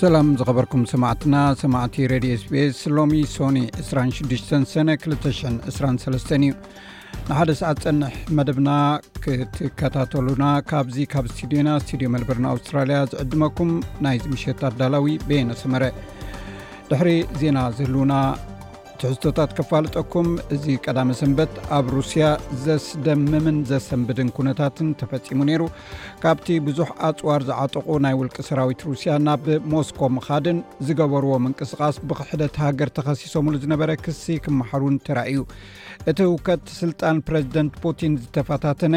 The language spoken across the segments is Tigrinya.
ሰላም ዝኸበርኩም ሰማዕትና ሰማዕቲ ረድዮ ስቤስ ሎሚ ሶኒ 26 ሰነ 223 እዩ ንሓደ ሰዓት ፀንሕ መደብና ክትከታተሉና ካብዚ ካብ ስቱድዮና ስቱድዮ መልበርን ኣውስትራልያ ዝዕድመኩም ናይ ዝምሸት ኣዳላዊ ቤየነሰመረ ድሕሪ ዜና ዝህልውና ትሕዝቶታት ከፋልጠኩም እዚ ቀዳመ ሰንበት ኣብ ሩስያ ዘስደምምን ዘሰንብድን ኩነታትን ተፈፂሙ ነይሩ ካብቲ ብዙሕ ኣፅዋር ዝዓጠቑ ናይ ውልቂ ሰራዊት ሩስያ ናብ ሞስኮ ምኻድን ዝገበርዎ ምንቅስቓስ ብክሕደት ሃገር ተኸሲሶምሉ ዝነበረ ክሲ ክመሓሩን ተራእዩ እቲ እውከት ስልጣን ፕረዚደንት ፑቲን ዝተፈታተነ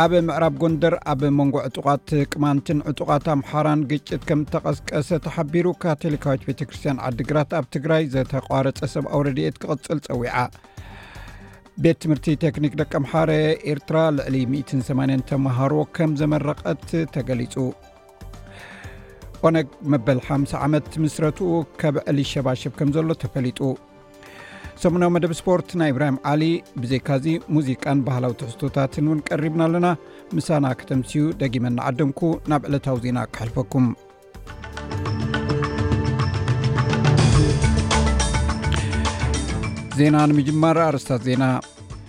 ኣብ ምዕራብ ጎንደር ኣብ መንጎ ዕጡቓት ቅማንትን ዕጡቓት ኣምሓራን ግጭት ከም ተቐስቀሰ ተሓቢሩ ካቶሊካዊት ቤተ ክርስትያን ዓዲግራት ኣብ ትግራይ ዘተቋረፀ ሰብ ኣው ረድኤት ክቕፅል ፀዊዓ ቤት ትምህርቲ ቴክኒክ ደቂ ኣምሓረ ኤርትራ ልዕሊ 180 ተምሃሮ ከም ዘመረቐት ተገሊፁ ኦነግ መበል ሓ ዓመት ምስረትኡ ከብዕሊ ሸባሽብ ከም ዘሎ ተፈሊጡ ሰሙናዊ መደብ ስፖርት ናይ እብራሂም ዓሊ ብዘካዚ ሙዚቃን ባህላዊ ትሕዝቶታትን እውን ቀሪብና ኣለና ምሳና ከተምስዩ ደጊመ ናዓደምኩ ናብ ዕለታዊ ዜና ክሕልፈኩም ዜና ንምጅማር ኣርስታት ዜና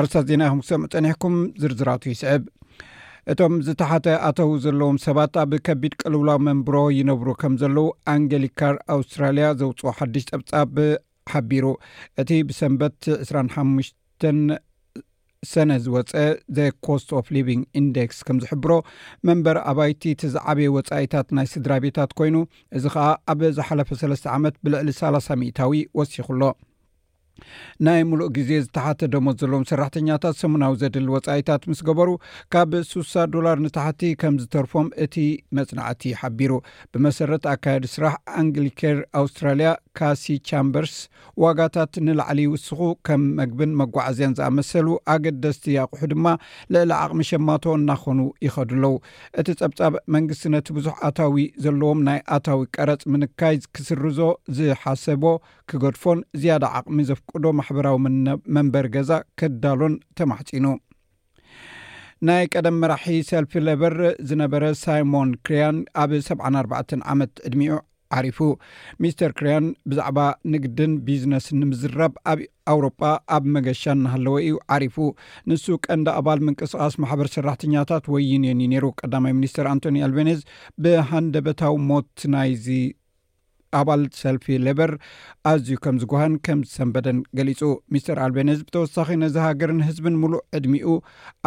ኣርስታት ዜና ይኹም ክሰምዑ ፀኒሕኩም ዝርዝራቱ ይስዕብ እቶም ዝተሓተ ኣተው ዘለዎም ሰባት ኣብ ከቢድ ቅልውላው መንብሮ ይነብሩ ከም ዘለዉ ኣንገሊካር ኣውስትራልያ ዘውፅኦ ሓድሽ ፀብፃብ ሓቢሩ እቲ ብሰንበት 2ሓ ሰነ ዝወፀ ዘ ኮስት ኦፍ ሊቪንግ ኢንዴክስ ከም ዝሕብሮ መንበሪ ኣባይቲ እቲ ዝዓበየ ወፃኢታት ናይ ስድራ ቤታት ኮይኑ እዚ ከዓ ኣብ ዝሓለፈ ሰለስተ ዓመት ብልዕሊ ሰላሳ ሚእታዊ ወሲኹ ኣሎ። ናይ ሙሉእ ግዜ ዝተሓተ ደሞዝ ዘለዎም ሰራሕተኛታት ሰሙናዊ ዘድሊ ወፃኢታት ምስ ገበሩ ካብ ሱሳ ዶላር ንታሕቲ ከም ዝተርፎም እቲ መፅናዕቲ ሓቢሩ። ብመሰረት ኣካያዲ ስራሕ ኣንግሊኬር ኣውስትራሊያ ካሲ ቻምበርስ፣ ዋጋታት ንላዕሊ ይውስኹ፣ ከም መግብን መጓዓዝያን ዝኣመሰሉ ኣገደስቲ ኣቑሑ ድማ ልዕሊ ዓቕሚ ሸማቶ እናኾኑ ይኸዱ ኣለዉ። እቲ ጸብጻብ፣ መንግስቲ ነቲ ብዙሕ ኣታዊ ዘለዎም ናይ ኣታዊ ቀረጽ ምንካይ ክስርዞ ዝሓሰቦ ክገድፎን ዝያዳ ዓቕሚ ዘፍቅዶ ማሕበራዊ መንበሪ ገዛ ከዳሎን ተማሕጺኑ። ናይ ቀደም መራሒ ሰልፊ ለበር ዝነበረ ሳይሞን ክርያን ኣብ 74 ዓመት ዕድሚኡ ዓሪፉ ሚስተር ክርያን ብዛዕባ ንግድን ቢዝነስ ንምዝራብ ኣብ ኣውሮጳ ኣብ መገሻ እናሃለወ እዩ ዓሪፉ ንሱ ቀንዲ ኣባል ምንቅስቃስ ማሕበር ሰራሕተኛታት ወይ ዩንዮን እዩ ነይሩ ቀዳማይ ሚኒስትር ኣንቶኒ ኣልቤኔዝ ብሃንደበታዊ ሞት ናይዚ ኣባል ሰልፊ ሌበር ኣዝዩ ከም ዝጓሃን ከም ዝሰንበደን ገሊጹ ሚስተር ኣልቤነዝ ብተወሳኺ ነዚ ሃገርን ህዝብን ምሉእ ዕድሚኡ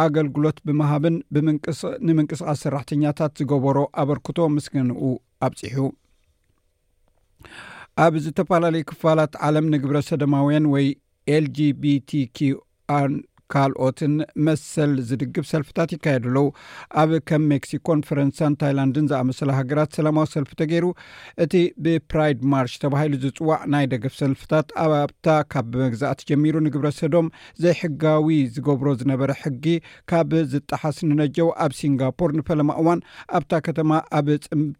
ኣገልግሎት ብምሃብን ብምንቅስ ንምንቅስቓስ ሰራሕተኛታት ዝገበሮ ኣበርክቶ ምስገንኡ ኣብፂሑ ኣብ ዝተፈላለዩ ክፋላት ዓለም ንግብረ ሰደማውያን ወይ ኤልጂቢቲኪ ን ካልኦትን መሰል ዝድግፍ ሰልፍታት ይካየዱ ኣለው ኣብ ከም ሜክሲኮን ፈረንሳን ታይላንድን ዝኣመሰለ ሃገራት ሰላማዊ ሰልፊ ተገይሩ እቲ ብፕራይድ ማርሽ ተባሂሉ ዝፅዋዕ ናይ ደገፍ ሰልፍታት ኣብኣብታ ካብ መግዛእቲ ጀሚሩ ንግብረ ሰዶም ዘይሕጋዊ ዝገብሮ ዝነበረ ሕጊ ካብ ዝጠሓስ ንነጀው ኣብ ሲንጋፖር ንፈለማ እዋን ኣብታ ከተማ ኣብ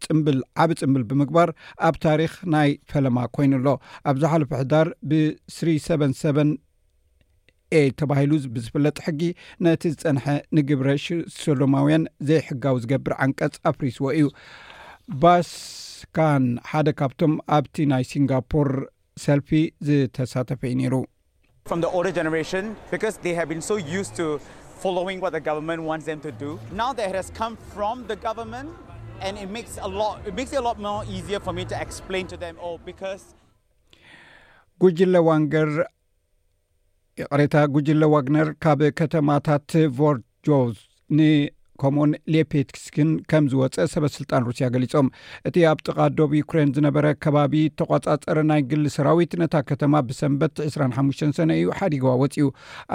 ፅምብል ዓብ ፅምብል ብምግባር ኣብ ታሪክ ናይ ፈለማ ኮይኑ ኣሎ ኣብ ዝሓለፈ ሕዳር ብስሪ ሰበን ሰበን ኤ ተባሂሉ ብዝፍለጥ ሕጊ ነቲ ዝፀንሐ ንግብረ ሶዶማውያን ዘይሕጋዊ ዝገብር ዓንቀፅ ኣፍሪስዎ እዩ ባስካን ሓደ ካብቶም ኣብቲ ናይ ሲንጋፖር ሰልፊ ዝተሳተፈ እዩ ነይሩ ጉጅለ ዋንገር ይቕሬታ ጉጅለ ዋግነር ካብ ከተማታት ቮርጆዝ ንከምኡውን ሌፔትክስክን ከም ዝወፀ ሰበስልጣን ሩስያ ገሊፆም እቲ ኣብ ጥቓ ዶብ ዩክሬን ዝነበረ ከባቢ ተቋፃፀረ ናይ ግሊ ሰራዊት ነታ ከተማ ብሰንበት 25 ሰነ እዩ ሓዲግዋ ወፅዩ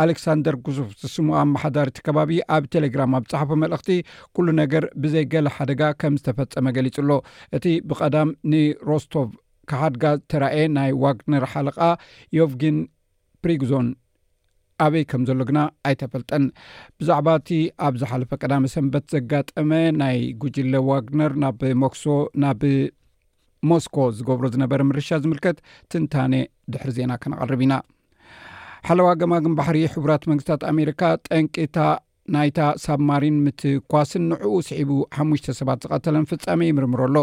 ኣሌክሳንደር ጉዙፍ ዝስሙ ኣመሓዳሪ እቲ ከባቢ ኣብ ቴሌግራም ኣብ ፀሓፉ መልእኽቲ ኩሉ ነገር ብዘይ ገለ ሓደጋ ከም ዝተፈፀመ ገሊፁ ኣሎ እቲ ብቐዳም ንሮስቶቭ ክሓድጋ ዝተራእየ ናይ ዋግነር ሓለቓ ዮቭጊን ፕሪግዞን ኣበይ ከም ዘሎ ግና ኣይተፈልጠን። ብዛዕባ እቲ ኣብ ዝሓለፈ ቀዳመ ሰንበት ዘጋጠመ ናይ ጉጅለ ዋግነር ናብ ሞክሶ ናብ ሞስኮ ዝገብሮ ዝነበረ ምርሻ ዝምልከት ትንታነ ድሕሪ ዜና ከነቐርብ ኢና ሓለዋ ገማግም ባሕሪ ሕቡራት መንግስታት ኣሜሪካ ጠንቂታ ናይታ ሳብማሪን ምትኳስን ንዕኡ ስዒቡ ሓሙሽተ ሰባት ዝቐተለን ፍጻሜ ይምርምሮ ኣሎ።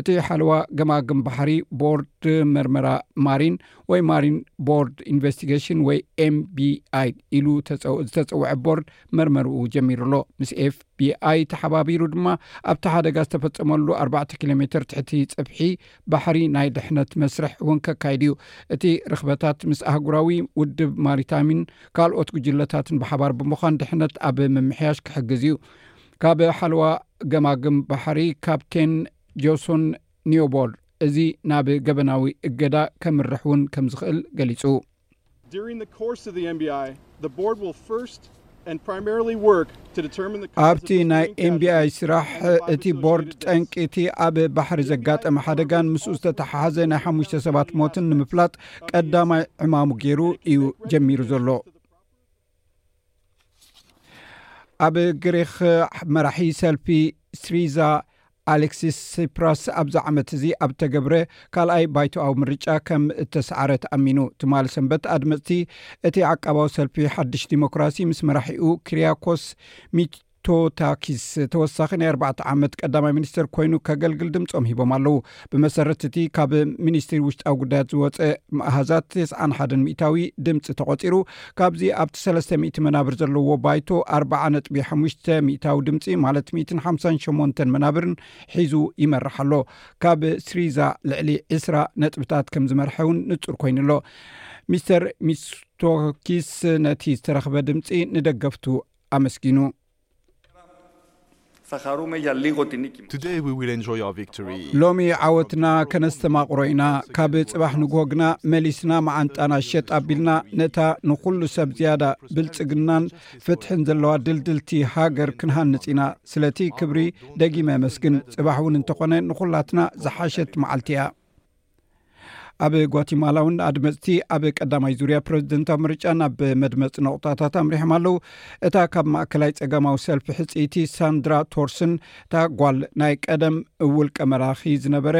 እቲ ሓለዋ ገማግም ባሕሪ ቦርድ መርመራ ማሪን ወይ ማሪን ቦርድ ኢንቨስቲጌሽን ወይ ኤምቢኣይ ኢሉ ዝተጸውዐ ቦርድ መርመርኡ ጀሚሩ ኣሎ። ምስ ኤፍቢኣይ ተሓባቢሩ ድማ ኣብቲ ሓደጋ ዝተፈጸመሉ ኣርባዕተ ኪሎ ሜትር ትሕቲ ጽፍሒ ባሕሪ ናይ ድሕነት መስርሕ እውን ከካይድ እዩ። እቲ ርኽበታት ምስ ኣህጉራዊ ውድብ ማሪታይምን ካልኦት ጉጅለታትን ብሓባር ብምዃን ድሕነት ኣብ ምምሕያሽ ክሕግዝ እዩ። ካብ ሓለዋ ገማግም ባሕሪ ካፕቴን ጆሶን ኒዮቦር እዚ ናብ ገበናዊ እገዳ ከምርሕ እውን ከምዝኽእል ገሊጹ። ኣብቲ ናይ ኤምቢኣይ ስራሕ እቲ ቦርድ ጠንቂ እቲ ኣብ ባሕሪ ዘጋጠመ ሓደጋን ምስ ዝተተሓሓዘ ናይ ሓሙሽተ ሰባት ሞትን ንምፍላጥ ቀዳማይ ዕማሙ ገይሩ እዩ ጀሚሩ ዘሎ ኣብ ግሪኽ መራሒ ሰልፊ ስሪዛ ኣሌክሲስ ሲፕራስ ኣብዚ ዓመት እዚ ኣብ ተገብረ ካልኣይ ባይቶኣዊ ምርጫ ከም እተሰዓረ ተኣሚኑ ትማል ሰንበት ኣድመፅቲ እቲ ዓቃባዊ ሰልፊ ሓድሽ ዲሞክራሲ ምስ መራሒኡ ክርያኮስ ቶታኪስ ተወሳኺ ናይ ኣርባዕተ ዓመት ቀዳማይ ሚኒስተር ኮይኑ ከገልግል ድምፆም ሂቦም ኣለው ብመሰረት እቲ ካብ ሚኒስትሪ ውሽጣዊ ጉዳያት ዝወፀ ኣሃዛት ተስዓን ሓደን ሚእታዊ ድምፂ ተቖፂሩ ካብዚ ኣብቲ ሰለስተ ሚእቲ መናብር ዘለዎ ባይቶ ኣርባዓ ነጥቢ ሓሙሽተ ሚእታዊ ድምፂ ማለት ሚእትን ሓምሳን ሸሞንተን መናብርን ሒዙ ይመርሕ ኣሎ ካብ ስሪዛ ልዕሊ ዕስራ ነጥብታት ከም ዝመርሐ እውን ንፁር ኮይኑ ኣሎ ሚስተር ሚስቶኪስ ነቲ ዝተረኽበ ድምፂ ንደገፍቱ ኣመስጊኑ። ሎሚ ዓወትና ከነስተማቕሮ ኢና። ካብ ጽባሕ ንግሆ ግና መሊስና መዓንጣና ሸጥ ኣቢልና ነታ ንኹሉ ሰብ ዝያዳ ብልጽግናን ፍትሕን ዘለዋ ድልድልቲ ሃገር ክንሃንጽ ኢና። ስለቲ ክብሪ ደጊመ ኣመስግን። ጽባሕ እውን እንተኾነ ንኹላትና ዝሓሸት መዓልቲ እያ። ኣብ ጓቲማላ እውን ኣድመፅቲ ኣብ ቀዳማይ ዙርያ ፕረዚደንታዊ ምርጫ ናብ መድመፂ ነቑጣታት ኣምሪሖም ኣለው እታ ካብ ማእከላይ ፀገማዊ ሰልፊ ሕፅይቲ ሳንድራ ቶርስን እታ ጓል ናይ ቀደም ውልቀ መላኺ ዝነበረ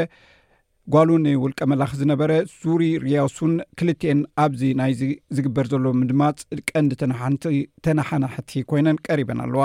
ጓሉ ንውልቀ መላኺ ዝነበረ ዙሪ ርያሱን ክልትኤን ኣብዚ ናይ ዝግበር ዘሎ ምድማፅ ቀንዲ ተናሓናሕቲ ኮይነን ቀሪበን ኣለዋ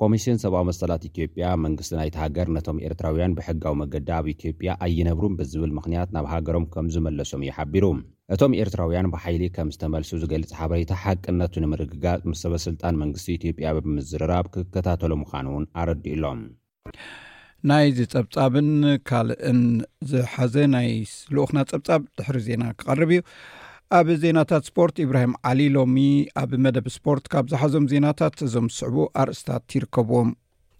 ኮሚስን ሰብኣዊ መሰላት ኢትዮጵያ፣ መንግስቲ ናይታ ሃገር ነቶም ኤርትራውያን ብሕጋዊ መገዲ ኣብ ኢትዮጵያ ኣይነብሩን ብዝብል ምኽንያት ናብ ሃገሮም ከም ዝመለሶም እዩ ሓቢሩ። እቶም ኤርትራውያን ብሓይሊ ከም ዝተመልሱ ዝገልጽ ሓበሬታ ሓቅነቱ ንምርግጋጽ ምስ ሰበስልጣን መንግስቲ ኢትዮጵያ ብምዝርራብ ክከታተሎ ምዃኑ'ውን ኣረዲኡ'ሎ። ናይዚ ጸብጻብን ካልእን ዝሓዘ ናይ ልኡክና ጸብጻብ ድሕሪ ዜና ክቐርብ እዩ ኣብ ዜናታት ስፖርት ኢብራሂም ዓሊ ሎሚ ኣብ መደብ ስፖርት ካብ ዝሓዞም ዜናታት እዞም ዝስዕቡ ኣርእስታት ይርከብዎም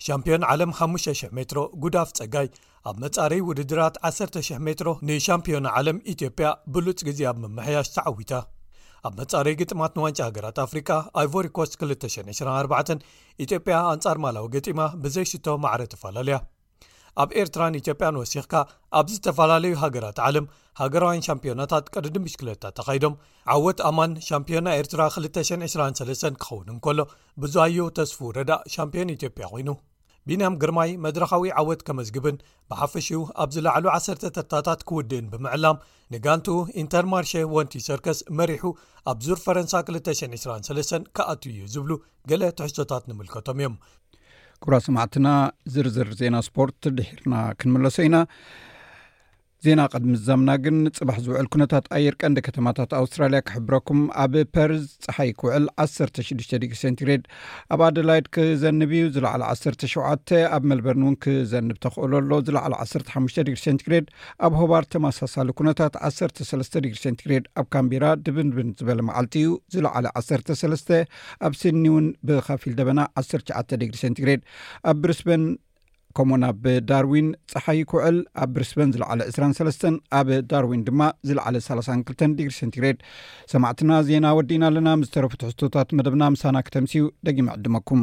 ሻምፒዮን ዓለም 5,00 ሜትሮ ጉዳፍ ጸጋይ ኣብ መጻረይ ውድድራት 1,00 ሜትሮ ንሻምፒዮና ዓለም ኢትዮጵያ ብሉፅ ግዜ ኣብ ምምሕያሽ ተዓዊታ ኣብ መጻረይ ግጥማት ንዋንጫ ሃገራት ኣፍሪቃ ኣይቮሪኮስ 224 ኢትዮጵያ ኣንጻር ማላዊ ገጢማ ብዘይ ሽቶ ማዕረ ትፈላለያ ኣብ ኤርትራን ኢትዮጵያን ወሲኽካ ኣብ ዝተፈላለዩ ሃገራት ዓለም ሃገራውያን ሻምፒዮናታት ቅድዲ ምሽክለታ ተኻይዶም ዓወት ኣማን ሻምፒዮና ኤርትራ 223 ክኸውን እንከሎ ብዙኣዮ ተስፉ ረዳእ ሻምፒዮን ኢትዮጵያ ኮይኑ ቢንያም ግርማይ መድረኻዊ ዓወት ከመዝግብን ብሓፈሽኡ ኣብ ዝለዕሉ 1ሰተ ተርታታት ክውድእን ብምዕላም ንጋንቱ ኢንተርማርሸ ወንቲ ሰርክስ መሪሑ ኣብ ዙር ፈረንሳ 223 ክኣትዩ እዩ ዝብሉ ገለ ትሕዝቶታት ንምልከቶም እዮም ክብራ ሰማዕትና ዝርዝር ዜና ስፖርት ድሒርና ክንምለሶ ኢና ዜና ቅድሚ ዘምና ግን ፅባሕ ዝውዕል ኩነታት ኣየር ቀንዲ ከተማታት ኣውስትራልያ ክሕብረኩም ኣብ ፐርዝ ፀሓይ ክውዕል 16 ዲግሪ ሴንቲግሬድ ኣብ ኣደላይድ ክዘንብ እዩ ዝለዕለ 17 ኣብ መልበርን እውን ክዘንብ ተኽእሎ ኣሎ ዝለዕለ 15 ዲግሪ ሴንቲግሬድ ኣብ ሆባር ተመሳሳሊ ኩነታት 13 ዲግሪ ሴንቲግሬድ ኣብ ካምቢራ ድብንብን ዝበለ መዓልቲ እዩ ዝለዕለ 13 ኣብ ሲድኒ እውን ብኸፊል ደበና ዓሰርተ ትሽዓተ ዲግሪ ሴንቲግሬድ ኣብ ብሪስበን ከምኡውን ኣብ ዳርዊን ፀሓይ ክውዕል ኣብ ብሪስበን ዝለዓለ ዕስራን ሰለስተን ኣብ ዳርዊን ድማ ዝለዓለ ሰላሳን ክልተን ዲግሪ ሴንቲግሬድ ሰማዕትና ዜና ወዲእና ኣለና ምስ ዝተረፉ ትሕዝቶታት መደብና ምሳና ክተምስዩ ደጊመ ዕድመኩም